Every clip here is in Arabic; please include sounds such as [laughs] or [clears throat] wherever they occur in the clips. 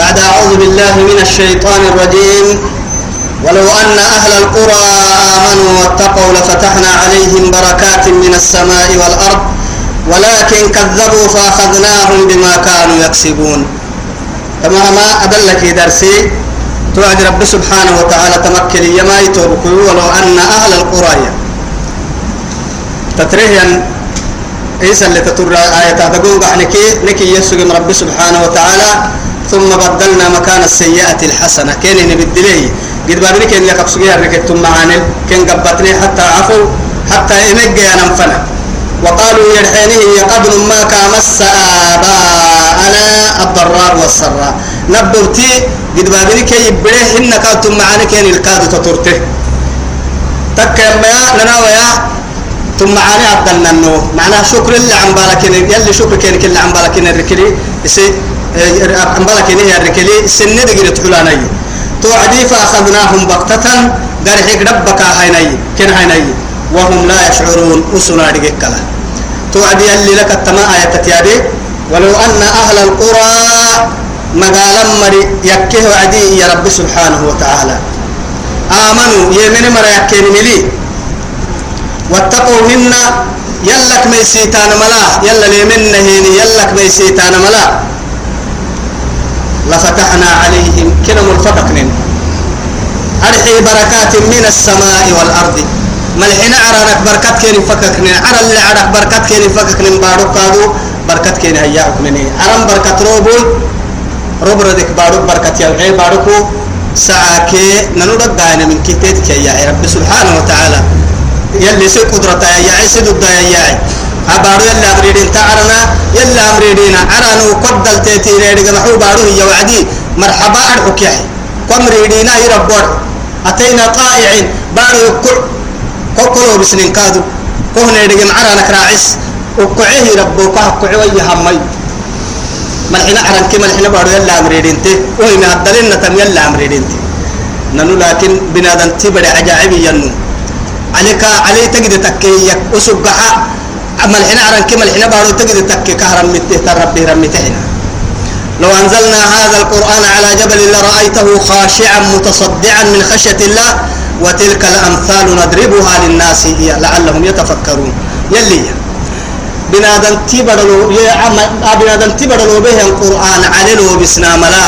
بعد أعوذ بالله من الشيطان الرجيم. ولو أن أهل القرى آمنوا واتقوا لفتحنا عليهم بركات من السماء والأرض ولكن كذبوا فأخذناهم بما كانوا يكسبون. تمام أدلك درسي توعد رب سبحانه وتعالى تمكن يما يتوبكوا. ولو أن أهل القرى تتريها إيسا اللي تتر آية تقول نكي نكي يسوع رب سبحانه وتعالى ثم بدلنا مكان السيئة الحسنة. كان نبدليه قد بابني كان لك بسوغي ركبتم معاني كان قبطني حتى عفوا حتى إنجي أنفنا وقالوا يرحينه قبل ما كامس آباءنا الضراء والسراء. نبرتي قد بابني كي يبريه إن كانتم معاني كان الكاد تطرته تكا ما نناويا ثم معاني عبدالنا النو معناها شكر اللي عم بالك يلي شكر كان كل عم بالك الركلي بالك هي الركلي سن دقيقة حلاني توعدي ربك هيني كن وهم لا يشعرون اللي لك التماء آية ولو أن أهل القرى مقالا مري يكيه عدي يا رب سبحانه وتعالى. آمنوا يمن مرا يكين ملي. واتقوا منا يلك ميسيتان ملا. يلا هيني يلك ميسيتان ملا. لفتحنا عليهم كنا مرفتقن أرحي بركات من السماء والأرض. ملحنا عرانك بركات كين فككن عرى اللي عرق بركات كين فككن بارو كادو بركات كين هياك مني. عرم بركات روبوي روب ردك بارو بركات يلعي باروكو ساعة ننودك داينا من كتيت يا رب سبحانه وتعالى. يلي سي قدرة يا عيسى ضد يا أبارو يلا أمريدين تعرنا يلا أمريدين عرانو قدل تيتي ريدك محو بارو هي وعدي. مرحبا أرحك يحي قمريدين هي ربور أتينا طائعين. بارو يكر كوكولو بسنين كادو. كهنا يدك معرانك راعس. وكعيه ربو كهكعي وي همي. ملحنا عران كي ملحنا بارو يلا أمريدين تي. وهي مهدلين نتم يلا أمريدين تي. ننو لكن بنادن تبري عجائبي ينو. عليك علي تجد تكي أسبحا عمل حنا عرن كمل حنا بارو تجد تكي كهرم مته ربي رمتهنا لو أنزلنا هذا القرآن على جبل لرأيته خاشعا متصدعا من خشية الله وتلك الأمثال نضربها للناس لعلهم يتفكرون. يلي. بنادم تبرلو يا عم بنادم تبرلو به القرآن لو بسنا ملا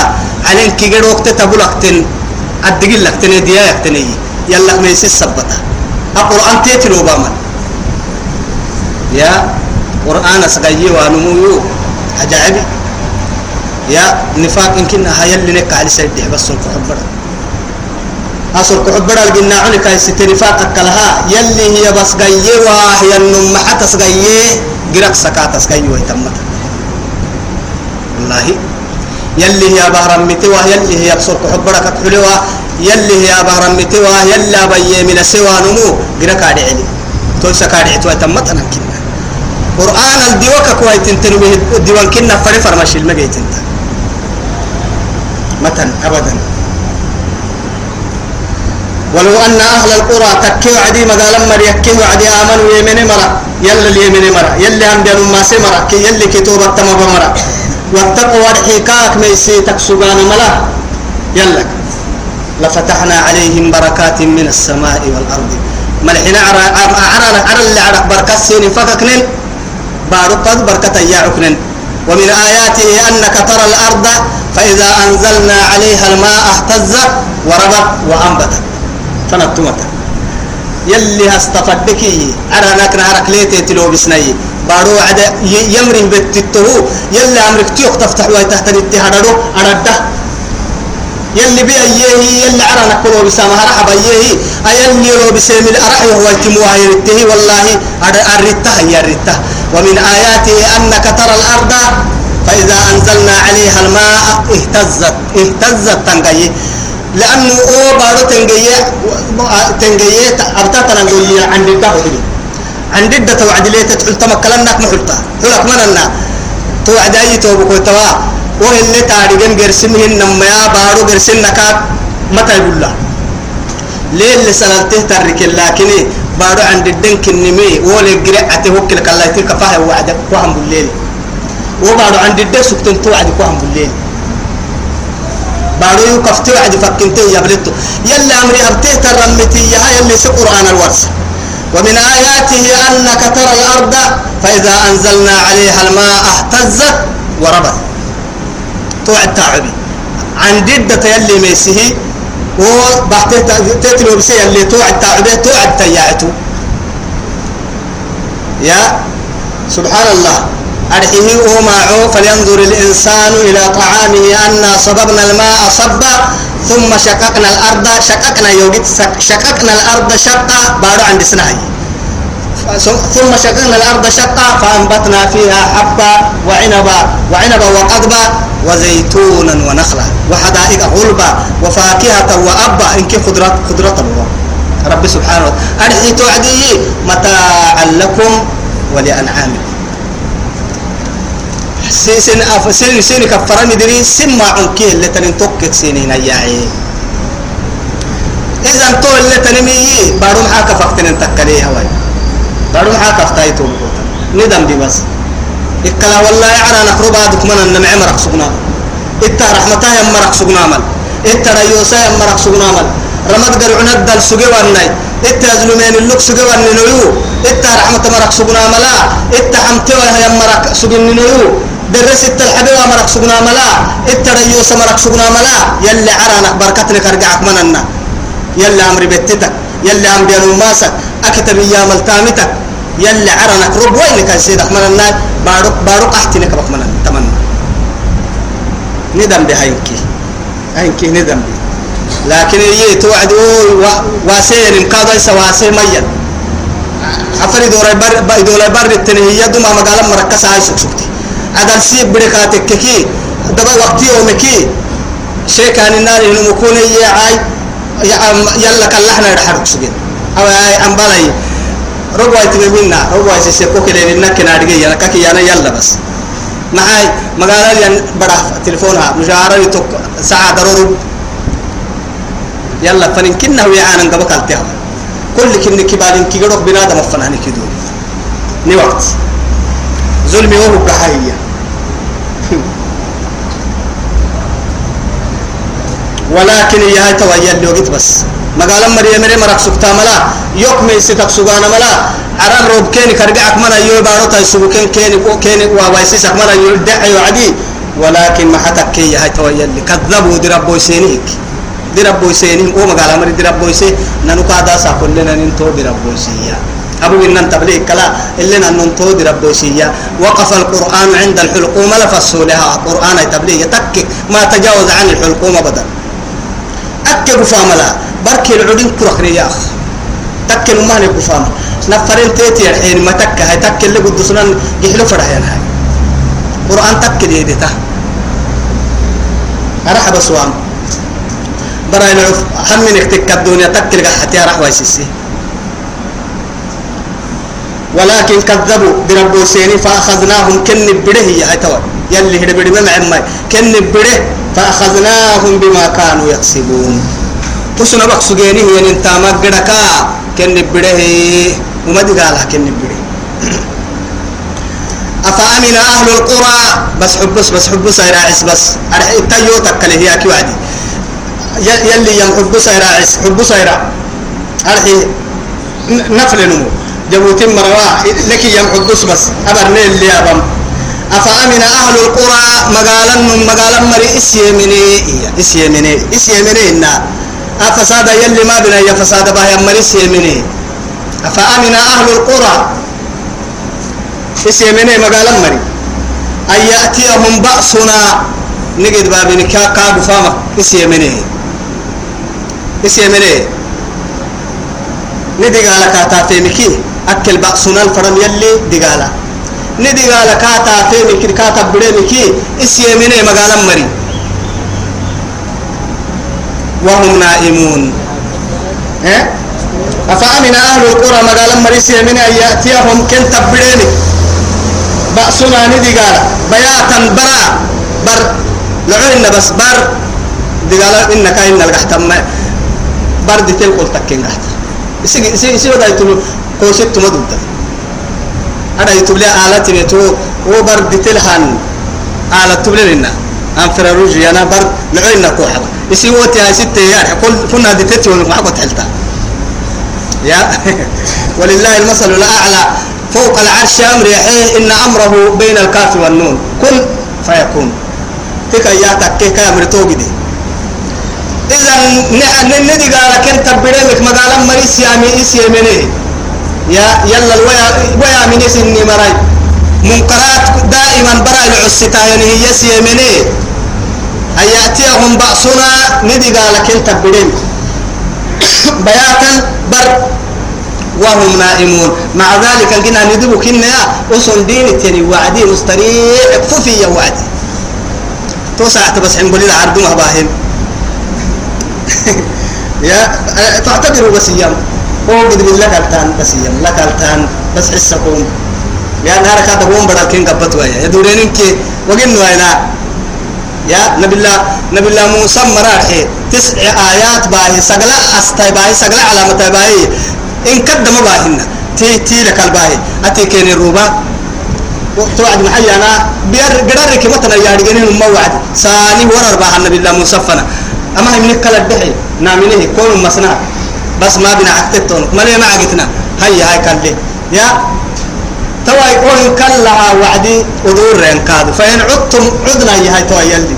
علين كي وقت تبلغتن أدقل لك ديا يكتني يلا ما يسس القرآن تيتلو بامن. يا قرآن سقيه وانمو عجائبي يا نفاق يمكن هاي اللي نك على سيد بس سلك حبر أصل كحبر الجنة عنك ست نفاق كلها يلي هي بس جاية وهي النم حتى سجاية جرك سكات سجاية ويتمت. والله. يلي هي بهرم متوا يلي هي بصر كحبر كحلوا يلي هي بهرم متوا يلا بيه من سوى نمو. جرك عدي علي. تقول سكاري تو تمت أنا كنا. قرآن الديوك كوي تنتنمي الديوان كنا فري فرمش المجيت انت. متن أبدا. ولو أن أهل القرى تكيو عدي مقالا مر يكيو عدي آمنوا يمن مرة يلا اليمن مرة يلا هم بينهم ما سمرة كي يلا كتوبة تمام مرة واتقوا الحكاك ميسي تكسبان ملا يلا لفتحنا عليهم بركات من السماء والأرض. ملحنا عرى عرى عرى اللي عرى بركات سين فككنن بارك بركة يعكنن ومن آياته أنك ترى الأرض فإذا أنزلنا عليها الماء اهتزت وربت وأنبتت. فنتمت. يلي هستفدك أنا نكنا هرك ليتي تلو بسني. بارو عد يمري بتتهو. يلي أمرك تيوك تفتح ويتحت الاتهادو أردة. يلي بي أيه يلي عرى نكلو بسامها رحب أيه أيلي لو بسام الأرحي وهو يتموها يرته والله أرته يرته ومن آياته أنك ترى الأرض فإذا أنزلنا عليها الماء اهتزت اهتزت تنقية. لأنه أو بارو تنقية تنقية أبتا تنقيه عند الدهو عند الدهو توعد ليه تدخل تمكلنك محلتا حلك مننا توعد أي توبكو توا وهي تاريخن قرسمهن نما يا بارو قرسنك متى يقول الله ليه اللي سألته ترك لكن بارو عند الدين كنمي ولا قرأته وكل كلا تلك فاه وعدك وهم بالليل. وبارو عند الدين سكتن توعدك وهم بالليل. بارو يكفتي وعد فكنته يبلتو. يلا أمري أبتيه ترمتي يا يلي سقرآن الورس ومن آياته أنك ترى الأرض فإذا أنزلنا عليها الماء اهتزت وربت. توعد تعبي. عن جدة يلي ميسه وبحته تتلو بسي يلي توعد تعبي توعد تياعتو يا سبحان الله أرحيه وماعو فلينظر الإنسان إلى طعامه أنا صببنا الماء صبا ثم شققنا الأرض شققنا يوجد شققنا الأرض شقا بارو عند سناي ثم شققنا الأرض شقا فأنبتنا فيها حبا وعنبا وعنبا وقضبا وزيتونا ونخلا وحدائق غلبا وفاكهة وأبا. إنك خضرة خضرة الله. رب سبحانه وتعالى. أرحي توعدي متاعا لكم ولأنعامكم. سين أف سين سين كفرني دري سين ما عنكي اللي تنين توكت سينين أياعي. إذا تو اللي تنمي بارون حاكا فقتن تكلي هواي. بارون حاكا فتايتو ندم دي بس. إكلا والله يعرى نقرب هذا من النمع مرق سقنا إتا رحمتها يم مرق سقنا مل إتا ريوسا يم مرق سقنا مل رمد قرعنا الدل سقي ورناي إتا زلمين اللوك سقي ورنينيو إتا رحمة مرق سقنا ملا إتا حمتوا يم مرق سقنينيو درس الحبيبة مرق سقنا ملا التريوس مرق سقنا ملا يلي عرانا بركتنا كرجعك مننا يلي أمر بيتتك يلي أمر ماسك أكتب يا ملتامتك يلي عرانا رب وين كان سيدك مننا بارك بارك أحتنا كبك مننا تمنى ندم بهاينكي هاينكي ندم بي. لكن يي توعد واسين مكادو سواسي ميت. أفري دوري بر دوري بر التنهي دوما مقالا مركز هاي سكسكتي عدل سيب بركاتك كي دبا وقتي يومكي. شيء كان النار إنه مكون يعاي يلا كلحنا يرحرك سجن أو أي بلاي ربوا يتمنى ربوا يسيسكو كده إنك نادي يلا كي أنا يلا بس معاي مقالة ين برا تلفونها مشاعر يتوك ساعة ضروري يلا فنن كنا ويعانا قبك التهم كل كن كبالين كي قدوك بنادم فناني كدو ني وقت ظلمي وهو كحية ولكن يا هاي تويا اللي وقت بس مقالا مريم مريم مرق سكتا ملا يوك ميسي تقسوغانا ملا عرام روب كيني كرقعك ملا يو بارو تاي سبوكين كيني كيني ووايسيسك ملا يو دعي وعدي ولكن ما حتى كي هاي تويا اللي كذبوا دي ربو سينيك دي ربو سينيك أو مقالا مريم دي ربو سي نانو قادا ساقل لنا ننتو دي ربو سينيك أبو إن تبليغ كلا إلا أن ننتود ربوسية وقف القرآن عند الحلقومة لفصولها القرآن تبليغ تك ما تجاوز عن الحلقومة بدل أكي قفاملا بركي العدين كرخني يا أخ تك المهني قفام نفرين تيتي الحين ما تك هاي تك اللي قد سنان يحلو فرحين هاي. قرآن تك دي دي تا. أرحب سوام براين عف همينك تك الدنيا تك لقى حتى رحوة سيسي ولكن كذبوا بربو سيني فأخذناهم كن بره. يا توا. يلي هدي بره ما عمي كن بره. فأخذناهم بما كانوا يكسبون. تسنا بق سجيني هي انت ما قدكا كن بره وما دي قالها كن بره [clears throat] أفأمن أهل القرى؟ بس حبس بس حبس راعس بس. أرحي تيو تكله هي كي وعدي. يلي يم حبس راعس حبس راع. أرحي نفل نمو. جبوتين مروا لك يم حدوس بس. أبرني اللي أبم. أفأمن أهل القرى مقالا مقالا مري إسيمني إسيمني إسيمني إنا. أفساد يلي ما بنا يا فساد بها يمري إسيمني أفأمن أهل القرى؟ إسيمني مقالا مري. أن يأتيهم بأسنا؟ نجد بابن كا كا فاما. إسيمني إسيمني ندي قال كاتا فيمكي. أكل بأسنا الفرم يلي دقالا ندي قال كاتا فيمكي كاتا بريمكي إسيمني مقالا مري. وهم نائمون. إيه؟ أفأمن أهل القرى مقالا مري سيمني أن يأتيهم كنت بريمي بأسنا ندي قال بياتا برا. بر. لعوين بس بر. دقالا إنك إن القحتم برد تلقل تكين قحتم isi isi isi wada itu tu wo bar ditel han alat tu beli nina أنفر روجي أنا بر لعينا كوحبة يسي وتي هاي ستة يا كل كنا دتتي ولا ما حكت حلتا. يا [laughs] ولله المثل الأعلى. فوق العرش أمر يحيه إن أمره بين الكاف والنون. كن فيكون. تك يا تكي كامر توجدي إذا ندي قال كنت بدمك مقالا مريس يا ميس يا منيه يا يلا الويا ويا من سني مراي. منكرات دائما برا العستا يعني هي سيمني. أن يأتيهم بأسنا ندي قال كنت بدمك بياتا بر. وهم نائمون. مع ذلك قلنا ندبو كنا أصل دين التاني وعدي مستريح. ففي وعدي. توسعت بس حنقول لها عردوها باهن [laughs] يا تعتبروا بس أيام هو قد بالله كالتان بس أيام لا كالتان بس حسكم نهار كاتا قوم بدل كين قبط ويا. يا دورين إنك وقن وينا. يا نبي الله نبي الله موسى مراحي. تسع آيات باهي سقلا أستاي باهي سقلا علامة باهي. إن قدم باهن تي تي لك الباهي. أتي كين الروبا. توعد محي أنا بير قدر كمتنا يا رجالين موعد. ساني ورر باها النبي الله موسى فنا. أما هي من كلا الدحي نامنه كون مسنا بس ما بنا عكتتون ما ليه ما عقتنا؟ هيا هاي كله يا توا يقول كلها وعدي ودور رين كاد فإن عدتم عدنا يا هاي توا يلي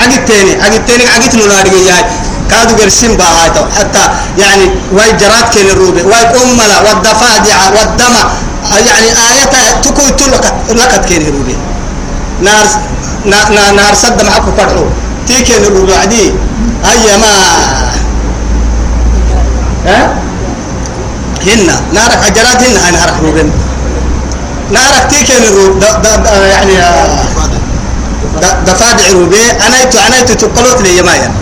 عقد تاني عقد تاني عقد نلاري يا هاي. كادو قرسين بها تو حتى يعني واي جرات كين الروبي واي أملا والضفادع والدم يعني آية تكوي تلقت لقت كين الروبي. نار نار سد معكم فرحو تيكين الروبي عدي هيا ها? هنا. نارك عجلات هنا هاي نارك روبين. نارك تيكين الروب يعني دفادع روبي. أنا يتو أنا يتو تقلوت لي يمايا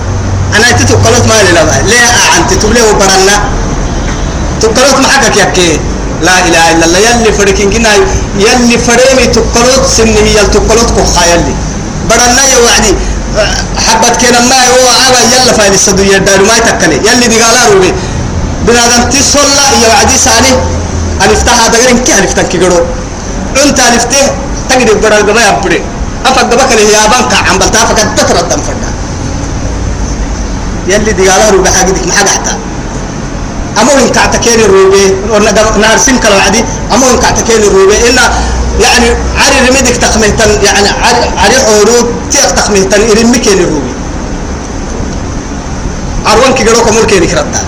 أنا يتو تقلوت ما لي لا ليه أنت تبليه وبرنا. تقلوت معك يكي لا إله إلا الله. يلي فريكين كنا يلي فريمي تقلوت سنه يل تقلوت كخا يلي. برنا يا وعدي. حبت كنا ما هو على يلا فايل السدو يدار ما يتكلي. يلي دي قالا روبي. بنادم تصلى يا وعدي سالي ألفتها دقرين كي ألفتن كي قرو أنت ألفته تقدر برا الجماعة يبري أفك دبك اللي هي بنك عم بلتها فقد الدم فردا يلي دي قالا روبي حاجتك ما حاجة حتى. أمو إن كعتكين الروبي نارسين كلا وعدي أمو إن كعتكين الروبي إلا يعني عري رميدك تخمهتن يعني عري عروض تيق تخمهتن إرمي كين الروبي أروان كي قروك مول كيني كرتا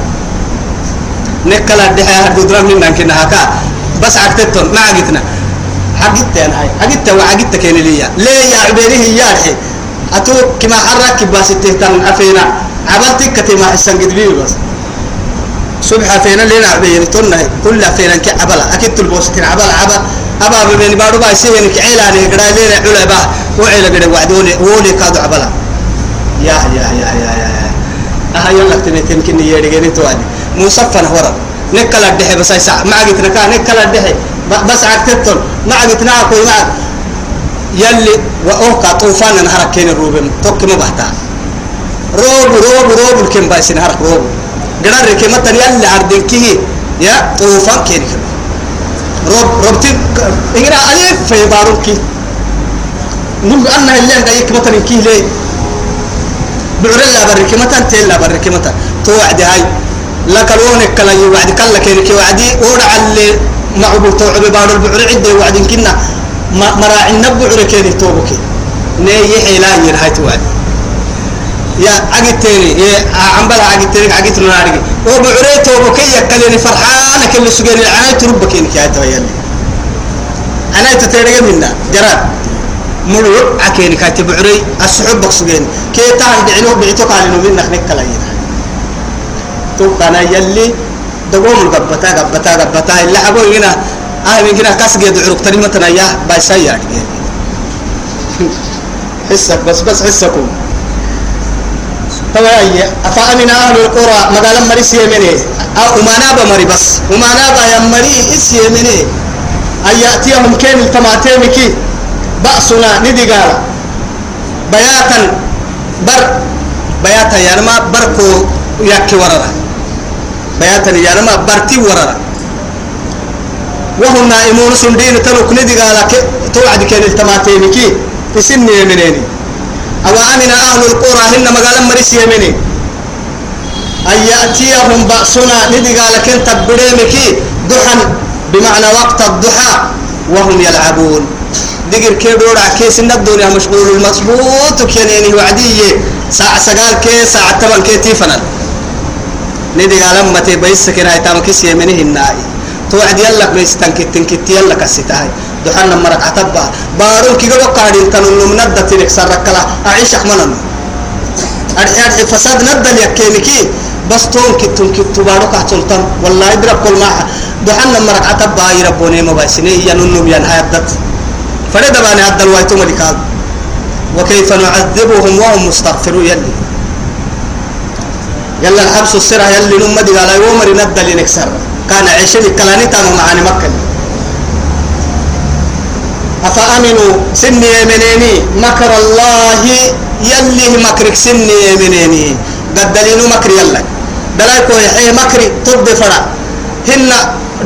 نكلا دحيا هدو درام لنا كنا هكا. بس عقتتون ما عقتنا. عقدت أنا هاي عقدت وعقدت كين ليا. ليه يا عبيري هي يارحي أتو كما حرك باسته تن أفينا. عبلتك كتما حسن قد بس. صبح فينا لنا عبيري تنا كل فينا كي عبلا. أكيد تلبوستين عبلا عبلا أبا من بارو باي سيهن كعيلاني قدا لينا علا با. وعيلا قدا وعدوني. وولي كادو عبلا. يا يا يا يا يا أها يلا تمتين كني يرجعني توادي مصفن هورا نكلا الدحي بس يسع ما عقتنا كان نكلا الدحي بس عقتتون ما عقتنا كوي ما يلي وأوكا طوفان نهرك كين الروبم توك ما بحتا روب روب روب الكم بايس نهرك روب. قدر ركمة يلي عردين كيه. يا طوفان كين كم. روب روبتي إننا ألف في باروكي نقول أن اللي عندك يكمة كيه ليه؟ بعرل لا برك متى تيل لا برك متى توعد هاي. لك لونك كلا يوعد كلا كينك وعدي. ورع اللي معبو توعب بار البعر عدة وعد كنا. مراعي النبع ركيني توبك. ني يحيى لا ير هاي توعد. يا عقد تاني يا عم بلا عقد تاني عقد عقد وبعري توبك يكلني فرحان كل سجن العين تربك إنك يا تويلي أنا تترجع منا جراد ملو عكيني كاتب عري السحب بقصجين كي تان دعنو بعتو قالوا من نخنك كلا ينا كان يلي دقوم القبتا قبتا قبتا اللي حبوا هنا آه من هنا كاس جد عروق مثلا يا بايسايا حسك بس بس حسكم طبعا أفأمن أهل القرى مقالا مريس يمني أو ما نابا مري بس وما نابا يمري إس يمني أن يأتيهم كين التماتين كي بأسنا ندي قال بياتا بر بياتا يانما بركو يكي وررا بياتا يانما برتي وررا وهم نائمون سندين تلوك ندي قال توعد كان التماتين كي تسني منيني أو أمن أهل القرى هن مقالا مريس يمني أن يأتيهم بأسنا ندي قال كنت بريمك ضحى بمعنى وقت الضحى وهم يلعبون دقر كي دورا كيس الدنيا مشغول المصبوط كينيني وعدية ساعة سقال كي ساعة تمن كي تيفنا ندي قال أما تبيس كنا يتام كيس يمنه النائي. توعد يلا بيستنكت تنكت يلا كسيتاي دحنا مرق عتبا بارون كي قالوا قاعدين تنو من ندت لك سركلا أعيش أحمنا أرحي أرحي فساد ندل يكيمكي بس تون كتون كتو بارو كحتلتم والله يضرب كل ما. دحنا مرق عتبا يربوني مبايسني ينونم ينهاي الدت فرد باني هذا الوايتو ملكاد وكيف نعذبهم وهم مستغفرون يلي. يلا الحبس السرعة يلي نمدي قال يوم ندل نكسر. كان عيشني كلاني تانو معاني مكة. أفأمنوا سني يمنيني مكر الله يلي مكرك سني يمنيني قدلينو مكر يلا. دلايكو يحيي مكري طب فرع هن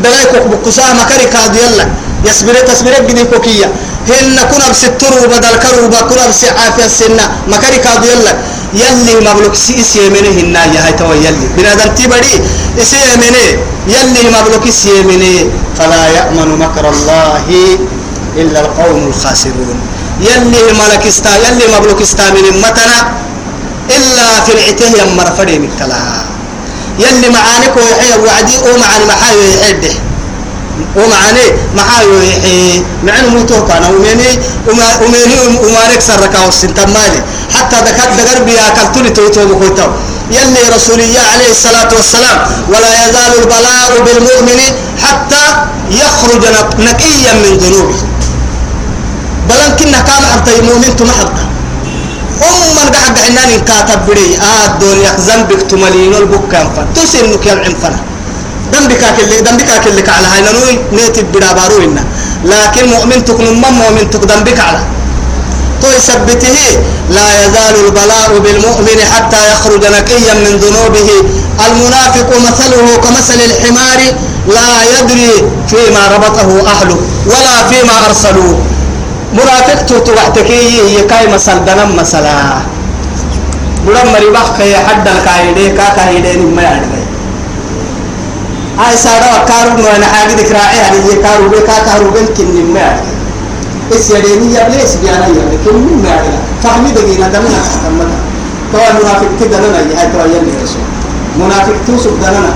دلايكو بقصاه مكري كاد يلا. يصبر تصبر بدي كوكية هن كنا بسترو بدل كروبا كنا بسعافية السنة. مكري كاد يلا. يلي مبلوك سيس يمني هن يا هاي تو يلي. بنادم تبدي إسي يمني يلي مبلوك سي يمني فلا يأمن مكر الله إلا القوم الخاسرون. يلي ملك استا يلي مبلوك استا من متنا إلا في العته يمر فري مكتلا يلي معانك ويحيى وعدي ومعاني محايو يحيده ومعاني محايو يحيي معن موتو كان ومني ومني ومارك سركا والسنتم مالي حتى دكات دقر بيا كالتولي توتو بكوتو يلي الله عليه الصلاة والسلام ولا يزال البلاء بالمؤمن حتى يخرج نقيا من ذنوبه بلان كنا كام حتى مؤمن تمحبتا أم من قاعد عنان كاتب بري آه الدنيا ذنبك تملين البكام فتسنك يا العنفنا ذنبك كل ذنبك كل على هاي نوي نيت بدا باروينا لكن مؤمن تكون من مؤمن تك ذنبك على. تو يثبته لا يزال البلاء بالمؤمن حتى يخرج نقيا من ذنوبه. المنافق مثله كمثل الحمار لا يدري فيما ربطه أهله ولا فيما أرسلوه. منافق تو وقتك يكاي مسل دنم مسلا بدم مري بخ يا حد الكايده كا كايده ما يعني هاي سارة كارو نو أنا حاجة ذكراعي هذه كارو بي كا كارو بن كن ما اس يديني يا بليس بيانا يا كن ما يعني فهمي دقينا دمنا تمنا تو منافق تدنا يا هاي تو يلي رسول منافق تو سبدنا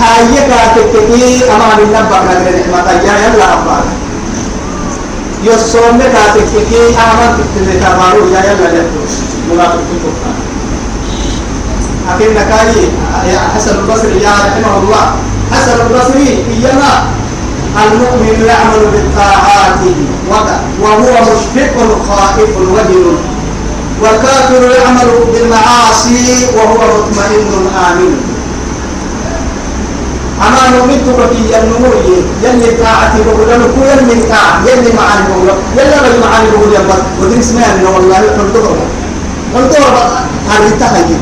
هاي كاتكتي أمان النبا نغير نعمه يا يلا ابا يصوم لك تكفي أعمال تكفي تبارو يا يلا لفوش منافق تكفى أكن كاي يا حسن البصري يا رحمه الله حسن البصري إيما المؤمن يعمل بالطاعات وهو مشفق خائف وجل والكافر يعمل بالمعاصي وهو مطمئن آمن أما نؤمن تبكي النمو يلي طاعتي بقول له كل يلي طاعة يلي معاني بقول يلا بل معاني بقول يا بل اسمها إنه والله قلتوها قلتوها هذه تهجي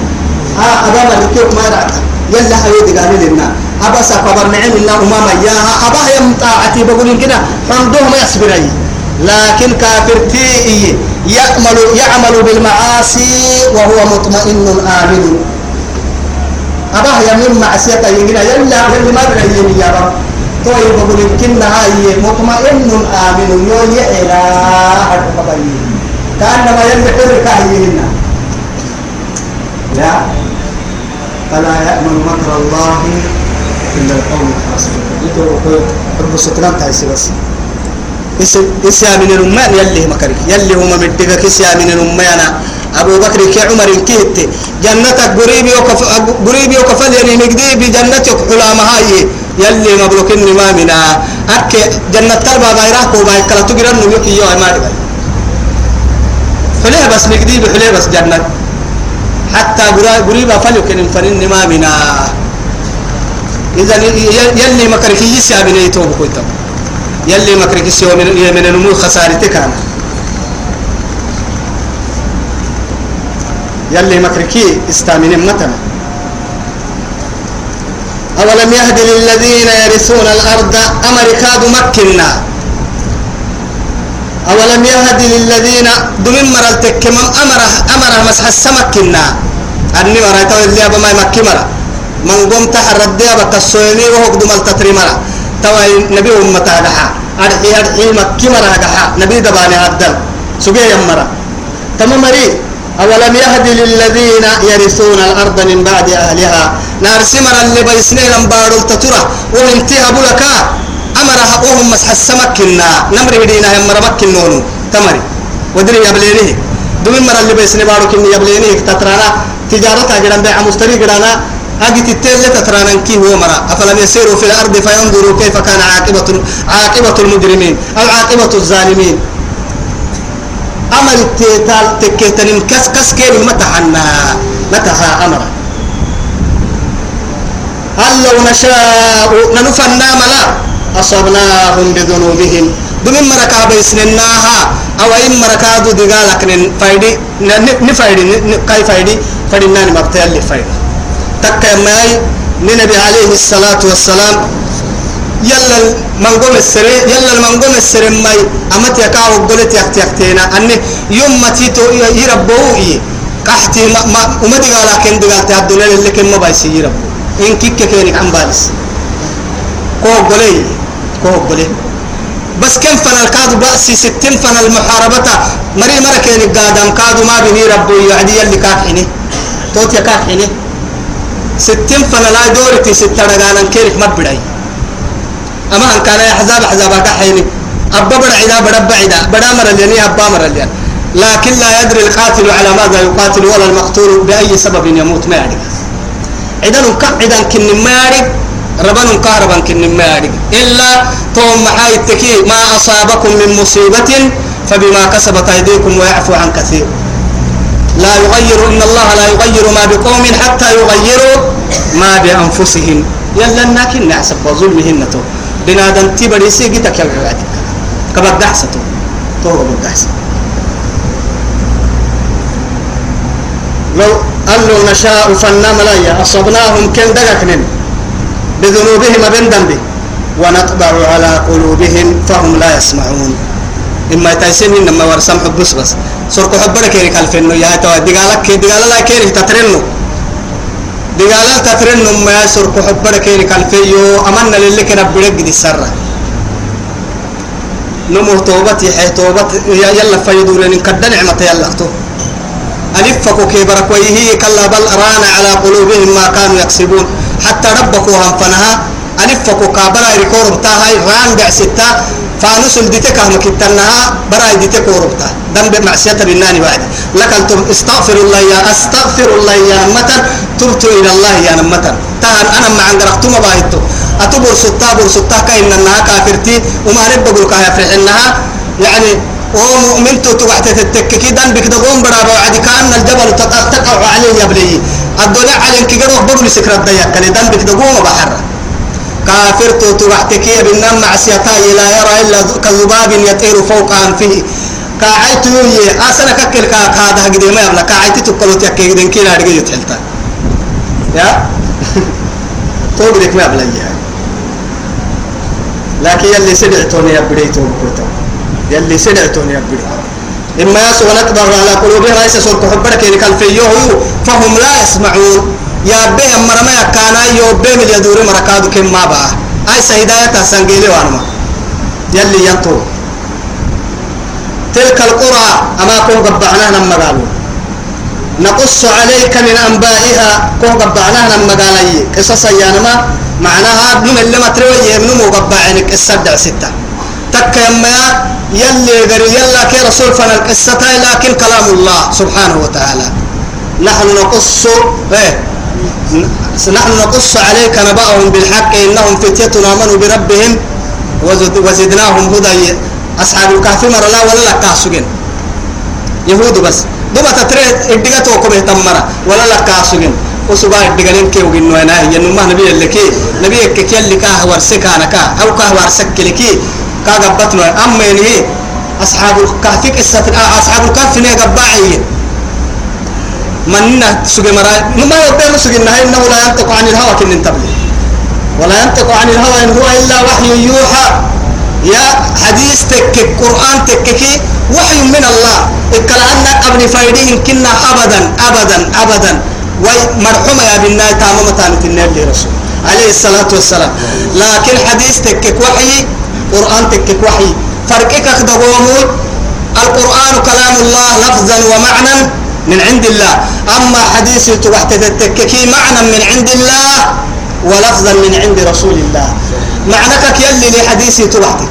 ها أبا ملكي ما رأت. يلا حيودي قال لنا أبا سكبر نعم الله أمام إياها. أبا يم طاعتي بقول كده حمدوه ما يصبري لكن كافرتي يعمل يعمل بالمعاصي وهو مطمئن آمن. أباه يمين معصية يجينا يلا يلا ما بنعيين يا رب. طيب بقول يمكن هاي مطمئن آمن. يو يحيى حد بقي كأنما يلا حر كاهينا لا. فلا يأمن مكر الله إلا القوم الخاسرون يتوقع رب ستران تايسي بس. إسيا من الأمان يلي مكرك. يلي هما مدقك. إسيا من الأمان أبو بكر كي عمر كيت. جنتك قريبي وكف قريبي وكفل يعني نقدي بجنتك حلام هاي. يلي مبروك ما منا. أك جنة تربى غيره وما يكلا تجرن نيوك يو ما حليه بس نقدي بحليه بس جنة. حتى قريبا فلك فنن ما منا إذا يلي مكرك يسيا بني توب كويتم يلي مكرك يسيا من النمو خسارتك أنا يلي مكركي استامن متنا أولم يهد للذين يرثون الأرض أمريكا مكنا؟ أولم يهد للذين دمين مرل تكمم أمره أمره مسح السمكنا أني مرة تو اللي أبا ما يمكي مرة. من قم تحرد أبا كسويني وهو دمال تتري مرة. تو نبي أمتا دحا. أرحي أرحي مكي مرة دحا. نبي دباني هدل. سجي يمرة تمام مري. أولم يهد للذين يرثون الأرض من بعد أهلها. نار سمر اللي بيسنين بارو التترة وانتهى بلكا أمرها وهم مسح السمكنا نمر هدينا هم مرمك النونو تمري. ودري يبلينه دمين مر اللي بيسني بارو كني يبلينه تترانا. تجارتها جران بيع مستري جرانا أجت التل تترانا كي هو مرا. أفلم يسيروا في الأرض فينظروا كيف كان عاقبة عاقبة المجرمين أو عاقبة الظالمين. أمر التيتال تكيتن كس كس كيف متى حنا متى أمر هل لو نشاء ننفنا ملا. أصبناهم بذنوبهم. دمين مركا بيسنناها. أو إن مركا دو دقالك فايدي نفايدي كاي فايدي؟ فدنان مبتال لفايدي تكا ماي نبي عليه الصلاة والسلام يلا المنقوم السري يلا المنقوم السري ماي أمت يكاو قلت يكت يكتينا أني يوم ما تيتو يربوه إيه قحتي ما ما ومدي قال لكن دقالت الدنيا اللي كم ما بايسي يربو إن كيك كينك عم بالس كو قلي. كو قلي بس كم فن الكادو بأسي ستين فن المحاربة مري مرة كينك قادم كادو ما بني ربو يعدي يلي كاكحني توت يا كاكحني ستين فن لا دورتي ستة رجالا كينك ما بدأي أما أن كان يحزاب حزابا كحيني أبا بڑا عدا بڑا بعدا بڑا مر اليني أبا مر الين لكن لا يدري القاتل على ماذا يقاتل ولا المقتول بأي سبب يموت ما يعرف. إذا نكا إذا كن ما يعرف ربنا كهربا كن ما إلا توم محاي التكي ما أصابكم من مصيبة فبما كسبت أيديكم ويعفو عن كثير. لا يغير إن الله لا يغير ما بقوم حتى يغيروا ما بأنفسهم. يلا لكن نحسب ظلمهن تو. بنادم تبري سيجي تكل عادك كبر دحسته تو. كبر دحسة. لو أنه نشاء فنام لا أصبناهم كن دقكن بذنوبهم ابن ذنبه. ونطبع على قلوبهم فهم لا يسمعون. إما تايسين إنما ورسم حبس بس سرق حبرك كيري كالفنو يا تو دقالك دقال لا كيري تترنو. دقال تترنو ما سرق حبرك كيري كالفيو أمنا للي كنا بدك دي سرة نمو توبتي حي توبت يلا فيدورين كد نعمة يلا تو. ألفكوا كبرك ويهي كلا بل ران على قلوبهم ما كانوا يكسبون. حتى ربكوا هم فنها ألفكوا كابرا ريكورم تاهاي ران دع ستة فانوس الديتك هم كتنها برا الديتك وربتا ذنب معصية بالناني بعد لك أنتم استغفر الله يا أستغفر الله يا متى تبت إلى الله يا نمتى تهن أنا مع عند ما بايتو أتبر ستا بر ستا كإن أنها كافرتي. وما نبقى كافر إنها يعني ومؤمن تقعت تتككي دان بك دقوم برا بعد كأن الجبل تقع عليه يبلي الدنيا على انك جروح بقول سكر الضيق كان دان بك دقوم بحر كافر تقعتك بالنم معصيتا لا يرى إلا كذباب يطير فوق أنفه كاعيت يوي أسنا ككل كا هذا قد ما يبلا. كاعيت تقولوا تيكي قد كينا أرجع يتحلتا يا؟ [laughs] توقدك ما يبلا لكن يلي سمعتوني يبريتون كنتم يلي سمعتون يا بني إما يسوع نقدر على قلوبهم ليس سوق حبرك إن كان فيه فهم لا يسمعون. يا به مرما كان يو به من يدور مركادو كم ما بقى. أي سيداية سنجيلي وانما يلي ينطو تلك القرى أما كون قبعناها لما قالوا. نقص عليك من أنبائها كون قبعناها لما قالوا قصص يانما معناها من اللي ما تروي يمنو مقبعنك السبع ستة. تك يما يلي غير يلا كي رسول فنا القصة لكن كلام الله سبحانه وتعالى. نحن نقص إيه؟ نحن نقص عليك نبأهم بالحق إنهم فتية آمنوا بربهم وزدناهم هدى. أصحاب الكهف مر لا ولا لك كاسوجن يهود بس. دوما تتري إدقى توكم اهتمرا ولا لك كاسوجن وسبا إدقى لين كي وجن ويناه ينما نبي اللي كي. نبي كي اللي كاه ورسك أنا كاه. أو كاه ورسك لكي كاغبتنا. أما يعني أصحاب الكهف قصة أصحاب الكهف نيا قباعي من سجى مرا ما يبين سجى النهاية إنه لا ينطق عن الهوى كن تبلي ولا ينطق عن الهوى إن هو إلا وحي يوحى. يا حديث تك قرآن تككي وحي من الله. إكلعنا قبل فايدين كنا أبدا أبدا أبدا. ومرحومة يا بنا تامة تامة النبي رسول. عليه الصلاة والسلام. لكن حديث تكك وحي قرآن تكك وحي. فرقك دقومون القرآن كلام الله لفظا ومعنى من عند الله. أما حديث تبحت تتككي معنى من عند الله ولفظا من عند رسول الله. معنك يلي لحديثي تبحتي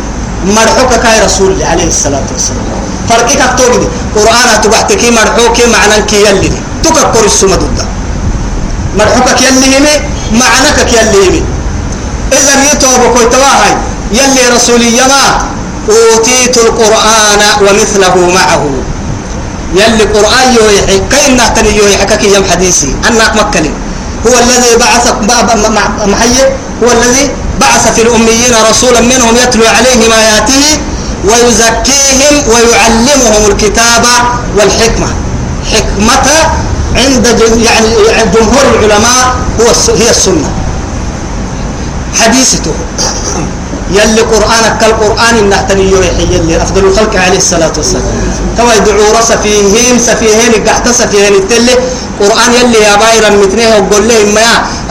مرحوك كاي رسول عليه الصلاة والسلام. فرقك توجد قرآن تبحتكي مرحوك معنى كي يلي تككر السمد الدا مرحوك يلي معنك يلي إذا يتوب كويتواهي يلي رسولي يما أوتيت القرآن ومثله معه. يلي قرآن يوحي كأنه تني يوحي كي يم حديثي. أنك مكلي هو الذي بعث محي؟ هو الذي بعث في الأميين رسولا منهم يتلو عليهم آياته ويزكيهم ويعلمهم الكتاب والحكمة. حكمة عند يعني جمهور العلماء هو هي السنة. حديثته. يلي قرآنك كالقرآن النحتني يوحي يلي أفضل الخلق عليه الصلاة والسلام. توا يدعو رس فيهين سفيهين قحت سفيهين التلي قرآن يلي يا بايرا متنيه وقول لهم ما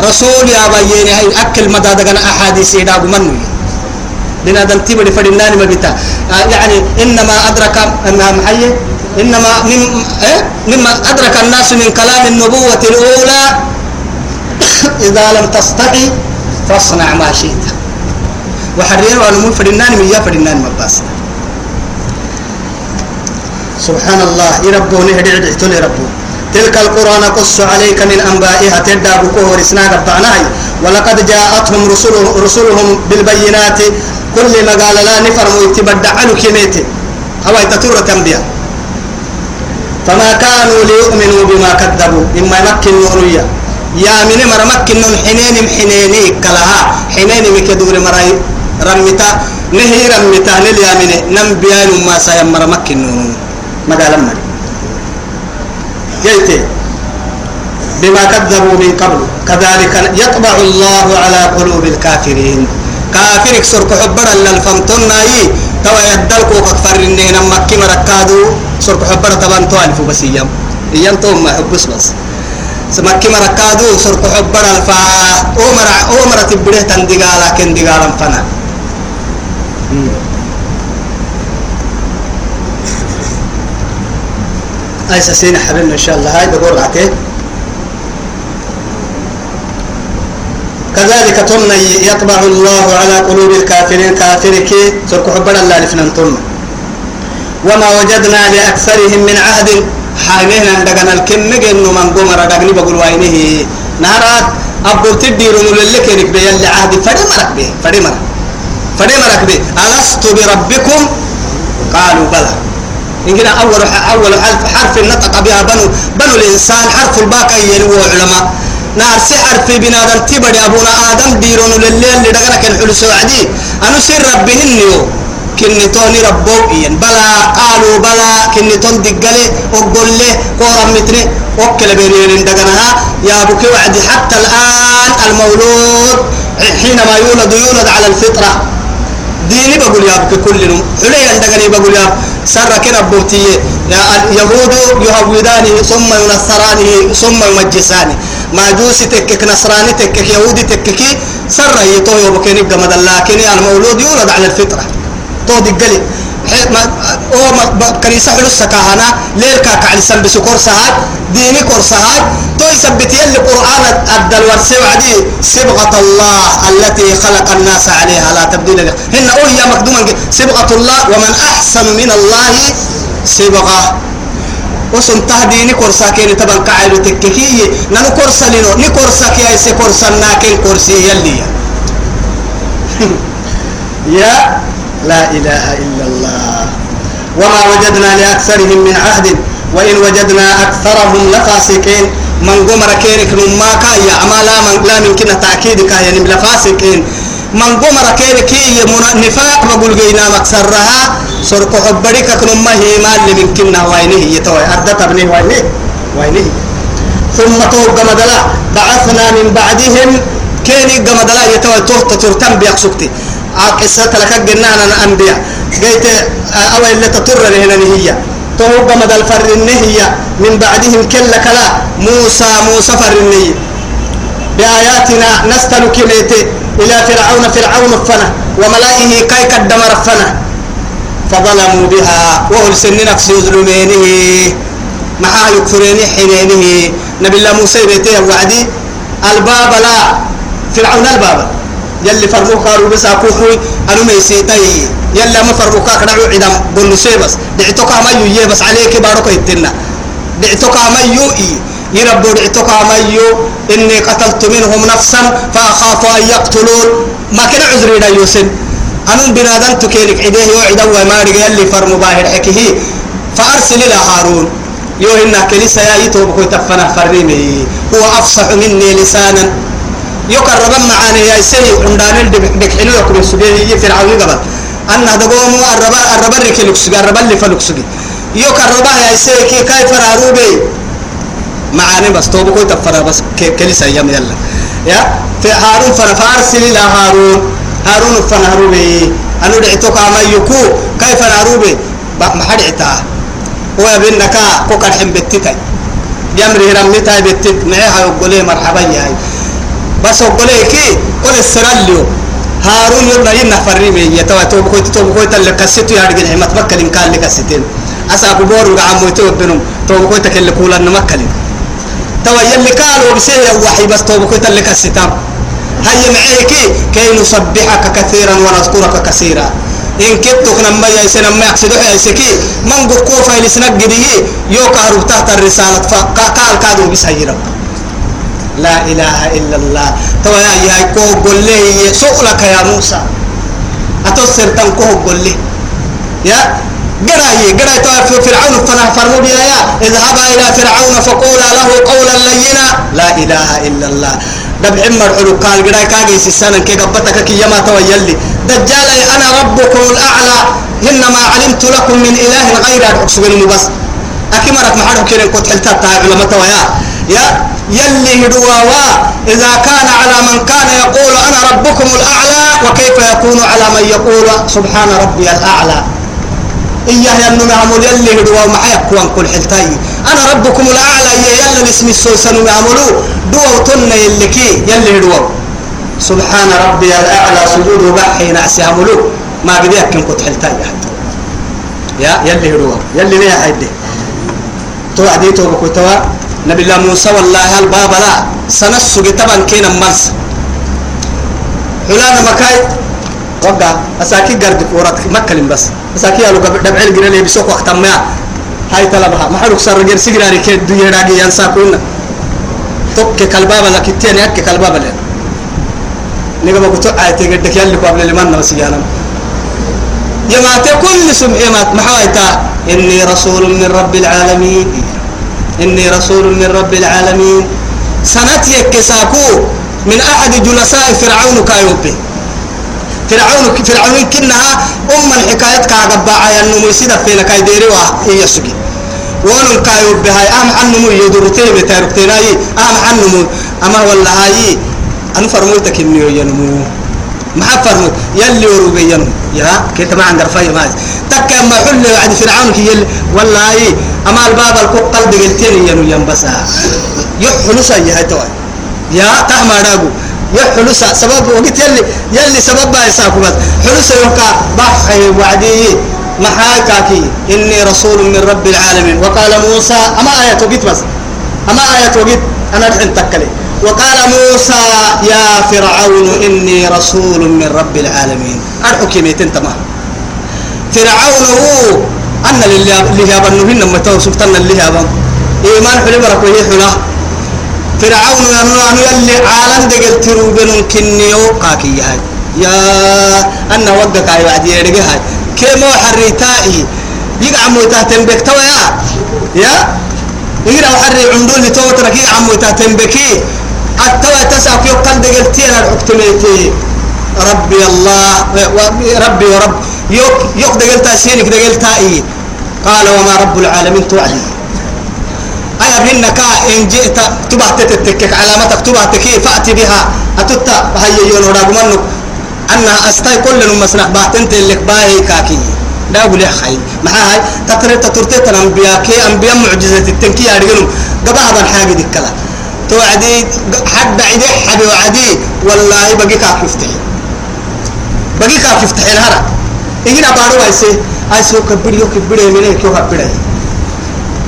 رسول يا بايين أكل مدادقنا أحاديث يداغ منو لنا دنتي بدي فدناني ما بتا يعني إنما أدرك أنها محيي إنما من إيه؟ مما أدرك الناس من كلام النبوة الأولى. [coughs] إذا لم تستطع فاصنع ما شئت. وحرير ونمو فدنان من يا فدنان مباس سبحان الله يربوني هدي عدي تولي ربو تلك القرى نقص عليك من أنبائها تدى بكوه رسنا قبعناي ولقد جاءتهم رسلهم, رسلهم بالبينات. كل ما قال لا نفرم يتبدع عنه كميتي هو يتطور تنبيا. فما كانوا ليؤمنوا بما كذبوا. مما يمكن نوريا. يا من مر مكن حنين حنيني كلها. حنين مكدور مرأي. رمتا نهي رمتا نليا من نم بيان ما سيمر مكن نور مقال مر جيتي بما كذبوا من قبل كذلك يطبع الله على قلوب الكافرين كافرك سرق حبرا للفمتون ناي توا يدلكو كفر النين مكي مركادو سرق حبرا تبان توالفو بس أيام أيام توم ما حبس بس سمكي مركادو سرق حبرا الفا اومر اومر تبره تندقالا كن دقالا فنا أي سسين حبيبنا إن شاء الله. هاي بقول عتيه كذلك تن يطبع الله على قلوب الكافرين. كافرك سرك حبنا الله لفنان تن وما وجدنا لأكثرهم من عهد. حاجين عندنا الكم إنه من قمر دقني بقول وينه. نهارات أبو تدير لك ركبي يلي عهد. فري مرك به فري مرك فري مرك به. ألست بربكم؟ قالوا بلى. إن أول أول حرف حرف نطق بها بنو بنو الإنسان حرف الباقي يلو علماء. نار سحر في بنادم تبدي أبونا آدم ديرون لليل اللي دقنا كان حلو أنا سر ربهن يو كني توني ربو إين بلا قالوا بلا كني تون دقلي وقل له قورا متري وكل بينين دقناها يا أبوك وعد حتى الآن المولود حينما يولد يولد على الفطرة. ديني بقول يا أبوك كلهم حليا دقني بقول يا سر كنا بوتي. يا اليهود يهودانه ثم ينصرانه ثم يمجسانه ماجوسي تكك نصراني تكك يهودي تكك سر يتو يوبكين يبقى لكن المولود يولد على الفطرة. تو دقلي أو كنيسة حلو السكاهنا ليل كاك على سنب سكور سهاد ديني كور سهاد تو يثبت يلي قرآن أدى الورسي وعدي سبغة الله التي خلق الناس عليها لا تبديل لك هن أوهي مقدوما سبغة الله ومن أحسن من الله سبغة وسن تهديني كورسا كيني تبان كعيلو تككي نانو كورسا لينو ني كورسا كي اي سي كورسا ناكين كورسي يلي يا لا إله إلا الله. وما وجدنا لأكثرهم من عهد وإن وجدنا أكثرهم لفاسقين. من قمر كينك ما أما لا من لا من كنا تأكيد كايا لفاسقين. من قمر كينك نفاق بقول جينا مكسرها سرق حبرك كن ما هي مال من كنا وينه يتوي أدت ابنه وينه؟ وينه. ثم توق مدلا بعثنا من بعدهم. كيني قمدلا يتوي توه تترتم بيقسكتي قصة لك جنانا الأنبياء قلت أو اللي تطر هنا هي توب مدى الفر هي. من بعدهم كل كلا. موسى موسى فر بآياتنا نستلك إلى فرعون فرعون فنا وملائه كي قدم رفنا فظلموا بها. وهل سنين يظلمينه. معها يكفرين حينينه نبي الله موسى بيته وعدي. الباب لا. فرعون الباب. يلي فرموك قالوا بس أكوحوي أنا ميسيتي يلا ما فرموك كنعو عدم بنسي بس دعتك ما يوي بس عليك بارك يتنا. دعتك ما يوي يربو دعتك ما يو إني قتلت منهم نفسا فأخاف أن يقتلون. ما كان عذري لا يوسن. أنا بنادم تكينك عديه وعدا وما يلي فرمو باهر حكيه. فأرسل إلى هارون. يو إنك كنيسة يا يتوب تفنا فرمي. هو أفصح مني لسانا. يقرب معاني يا سيدي عندنا بكحلو يكون سجيه فرعون قبل. أن هذا قوم الربا اللي كلوكسج الربا اللي فلوكسج يقرب يا سيدي كيف راروبي معاني بس توبه كوي تفنا بس كنيسة يا يلا. يا؟ في هارون فنفارسل إلى هارون. هارون فنهروبي أنا دعيتك ما يكو. كيف نهروبي ما حد عتاه هو بينك كوكا حم بتتاي يمري رميتاي بتت معها يقول مرحبا يا هاي بس يقول كي؟ قول السراليو. هارون يبنا ينا فريمي يتوا تو بكويت تو بكويت اللي كسيتو يا رجل ما تبكل إن كان اللي كسيتين أسا كبور وعمو يتو بينهم تو بكويت اللي كولا نمكل توا يلي قالوا بسيه وحي بس تو بكويت اللي كسيتام هيا معيك كي؟ نسبحك كثيرا ونذكرك كثيرا. إن كنتك نما يسن نما يقصد يسكي من قفكو فايلسنك قديه يوكا هرب تحت الرسالة فقال كادو بسيرا لا إله إلا الله. تو يا يا كو قول لي سؤلك يا موسى. أتوسر تنكو قول لي يا قرأي قرأي تو فرعون فنا فرموا يا اذهب إلى فرعون فقولا له قولا لينا. لا إله إلا الله. دب عمر حلو قال قرأي كاجي سنة كي قبتك كي يما تويلي دجال أنا ربكم الأعلى. إنما علمت لكم من إله غير أكسبني بس أكيد مرك محرم كيرن كنت حلتا تاع علماء تويا يا يلي هدوا إذا كان على من كان يقول أنا ربكم الأعلى وكيف يكون على من يقول سبحان ربي الأعلى؟ إياه ينو معمول يلي هدوا معاك وان كل حلتاي. أنا ربكم الأعلى يلا اسم السوسن معمولو. دوا وطن يلي كي يلي هدوا سبحان ربي الأعلى سجود بحي نعسي عملو. ما قد يكن كنت حلتاي حتى. يا يلي هدوا يلي ليه حيدي توعدي توبكو توا نبي الله موسى والله الباب لا سنسوق طبعا كينا مرس. حلانا مكاي. وقع. أساكي قرد كورات مكلم بس. أساكي قالوا دبع الجري اللي بسوق وقت ما هاي طلبها. ما حلو صار رجال سجراري كده دنيا راجي ينساكونا توك كلبابا لكتين يك كلبابا لين. نيجا بقول آية تقدر ياللي قبل اللي ما نسيانا يا ما كل سمع ما محايتا إني رسول من رب العالمين. إني رسول من رب العالمين. سنتي كساكو من أحد جلساء فرعون كايوبي. فرعون فرعون كنها أم الحكاية كعقبا عيا النمو يسيد فينا كاي ديري وهي سجي ونم كايوبي هاي أهم عنمو يدورتين بتاركتين هاي أهم عنمو أما والله هاي أنا فرموتك إني ينمو ما فرموت يلي وروبي ينمو يا كنت ما عند رفاي ماز تك ما حل عند فرعون كي يل والله أما الباب الكوكل بقلتين ينو ينبسا. يحلو سيا هتوا يا تحمى راجو يحلو سبب وقت يلي يلي سبب بايساكو بس. حلو سيوكا بحي وعدي. محاكاكي إني رسول من رب العالمين. وقال موسى أما آية وقت بس. أما آية وقت. أنا الحين تكلي. وقال موسى يا فرعون إني رسول من رب العالمين. الحكميت انت ما فرعون هو أن اللي هابا نهن متو سبتنا اللي هابا إيمان حلم ركوه حلا. فرعون ينو يلي عالم دقل تروبن كنيو قاكي هاي يا أن وقك أي بعد يرجع هاي. كيمو حريتائي. يقع موتا تنبك توا يا؟ يا يقرأ حري عندول توتر كي عمو تهتنبكي التوى تسعك يقل دقلتين الحكتميتي. ربي الله ربي ورب يوك يوك دقلتا سينك دقلتا إيه؟ قال وما رب العالمين توعدي أي أبنك إن جئت تبعت تتكك علامتك تبعت كي فأتي بها. أتتا هيا يون ورغمنك أنا أستاي كل مسنح باتنت اللي باهي كاكي. لا أقول خي ما هاي تتر تترتي الأنبياء كي أنبياء معجزة التنكي أرجلهم قبها بن حاجة دي كلا توعدي حد عدي حد وعدي. والله بقي كاك يفتح بقي كاك يفتح الهرا إجينا بارو أيسي أيسو كبريو كبريو مني كيو كبريو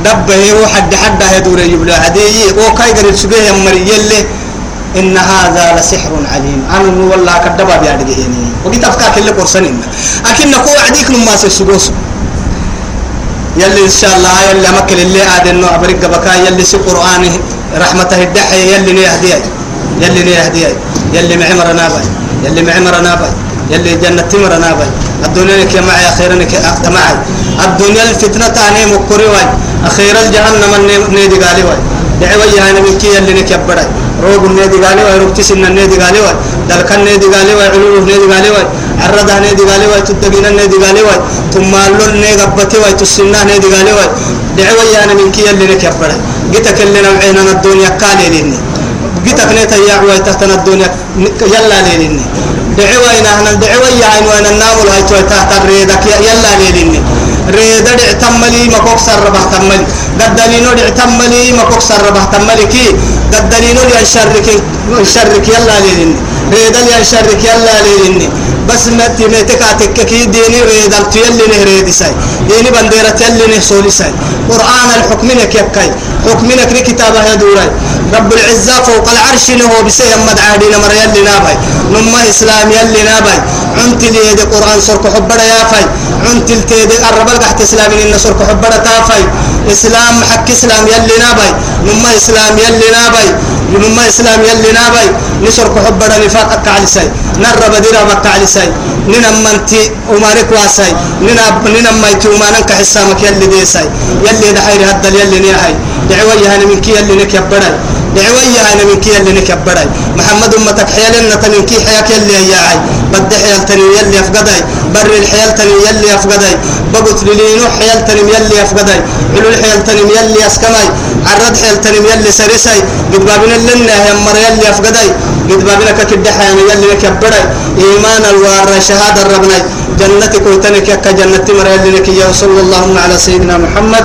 دبه هو حد حد هدور يبلع عدي. وكاي قريب سبيه مري يلي. إن هذا لسحر عليم. أنا والله كدبا بيادي هني وقيت أفكار كل قرصن إن أكيد نكو عديك لما سيسوس يلي إن شاء الله يلي مكل اللي آدن نوع بريق بكا يلي سي قرآن رحمته الدحي يلي نيهدي يلي نيهدي يلي معمر نابي يلي معمر نابي يلي جنة تمر نابي الدنيا لك معي أخيرا لك معي. الدنيا الفتنة تاني مكوري أخيرا الجهنم النيدي قالي واي. دعوة يا نبي كي يلي نكبري روب النادي قالي واي ركتس إن النادي قالي واي دلك النادي قالي واي علوه النادي قالي واي عرضها النادي قالي واي تدقين النادي قالي واي ثم اللون النادي قبتي واي تسنة النادي قالي واي. دعوة يا نبي كي يلي نكبري قتك اللي نوعينا الدنيا قالي لني قتك نيتا يا عوي تحتنا الدنيا يلا ليلني دعوة إن دعوة يا عين وين النام ولا تحت الريدك يلا ليلني ريدا دعتملي ما كوك سربه تملي. قدلينو دعتملي ما كوك سربه تملي كي. قدلينو يا شرك شرك يلا ليلني ريدا يا شرك يلا ليلني بس ما تيمتك كي ديني ريدا تيلي نهريد ساي. ديني بنديرة تيلي نهسولي ساي. قرآن الحكمينك يبكي حكمينك لكتابة يا دوراي رب العزة فوق العرش نهو بسيهم مدعادين مر يلي نابي. نما إسلام يلي نابي. عنت لي يدي قرآن سرك حبرا يا فاي عنت التيدي قرب القحت إسلام إن سرك حبرا تافاي إسلام حق إسلام يلي نابي. نما إسلام يلي نابي. نما إسلام يلي نابي. نسرك حبرا نفاق على ساي نرب ديرا مكة على ساي ننا منتي أمارك واساي ننا ننا مايتي أمانك حسامك يلي دي ساي يلي دحير هدل يلي نيهاي دعوة يهاني منك يلي نكبرا دعوة يهاني منك يلي نكبرا محمد أمتك حيالنا تنكي حياك يلي ياعي بد حيال تني يلي أفقداي. بر الحيال تني يلي أفقداي. بقت للينو حيال تني يلي أفقداي. علو الحيال تني يلي أسكماي. عرض حيال تني يلي سرساي. قد بابنا لنا يا مر يلي أفقداي. قد بابنا ككد حيان يلي نكبرا إيمان الوار شهادة ربنا جنتك وتنك كجنة مر يلي نكي وصلى اللهم على سيدنا محمد.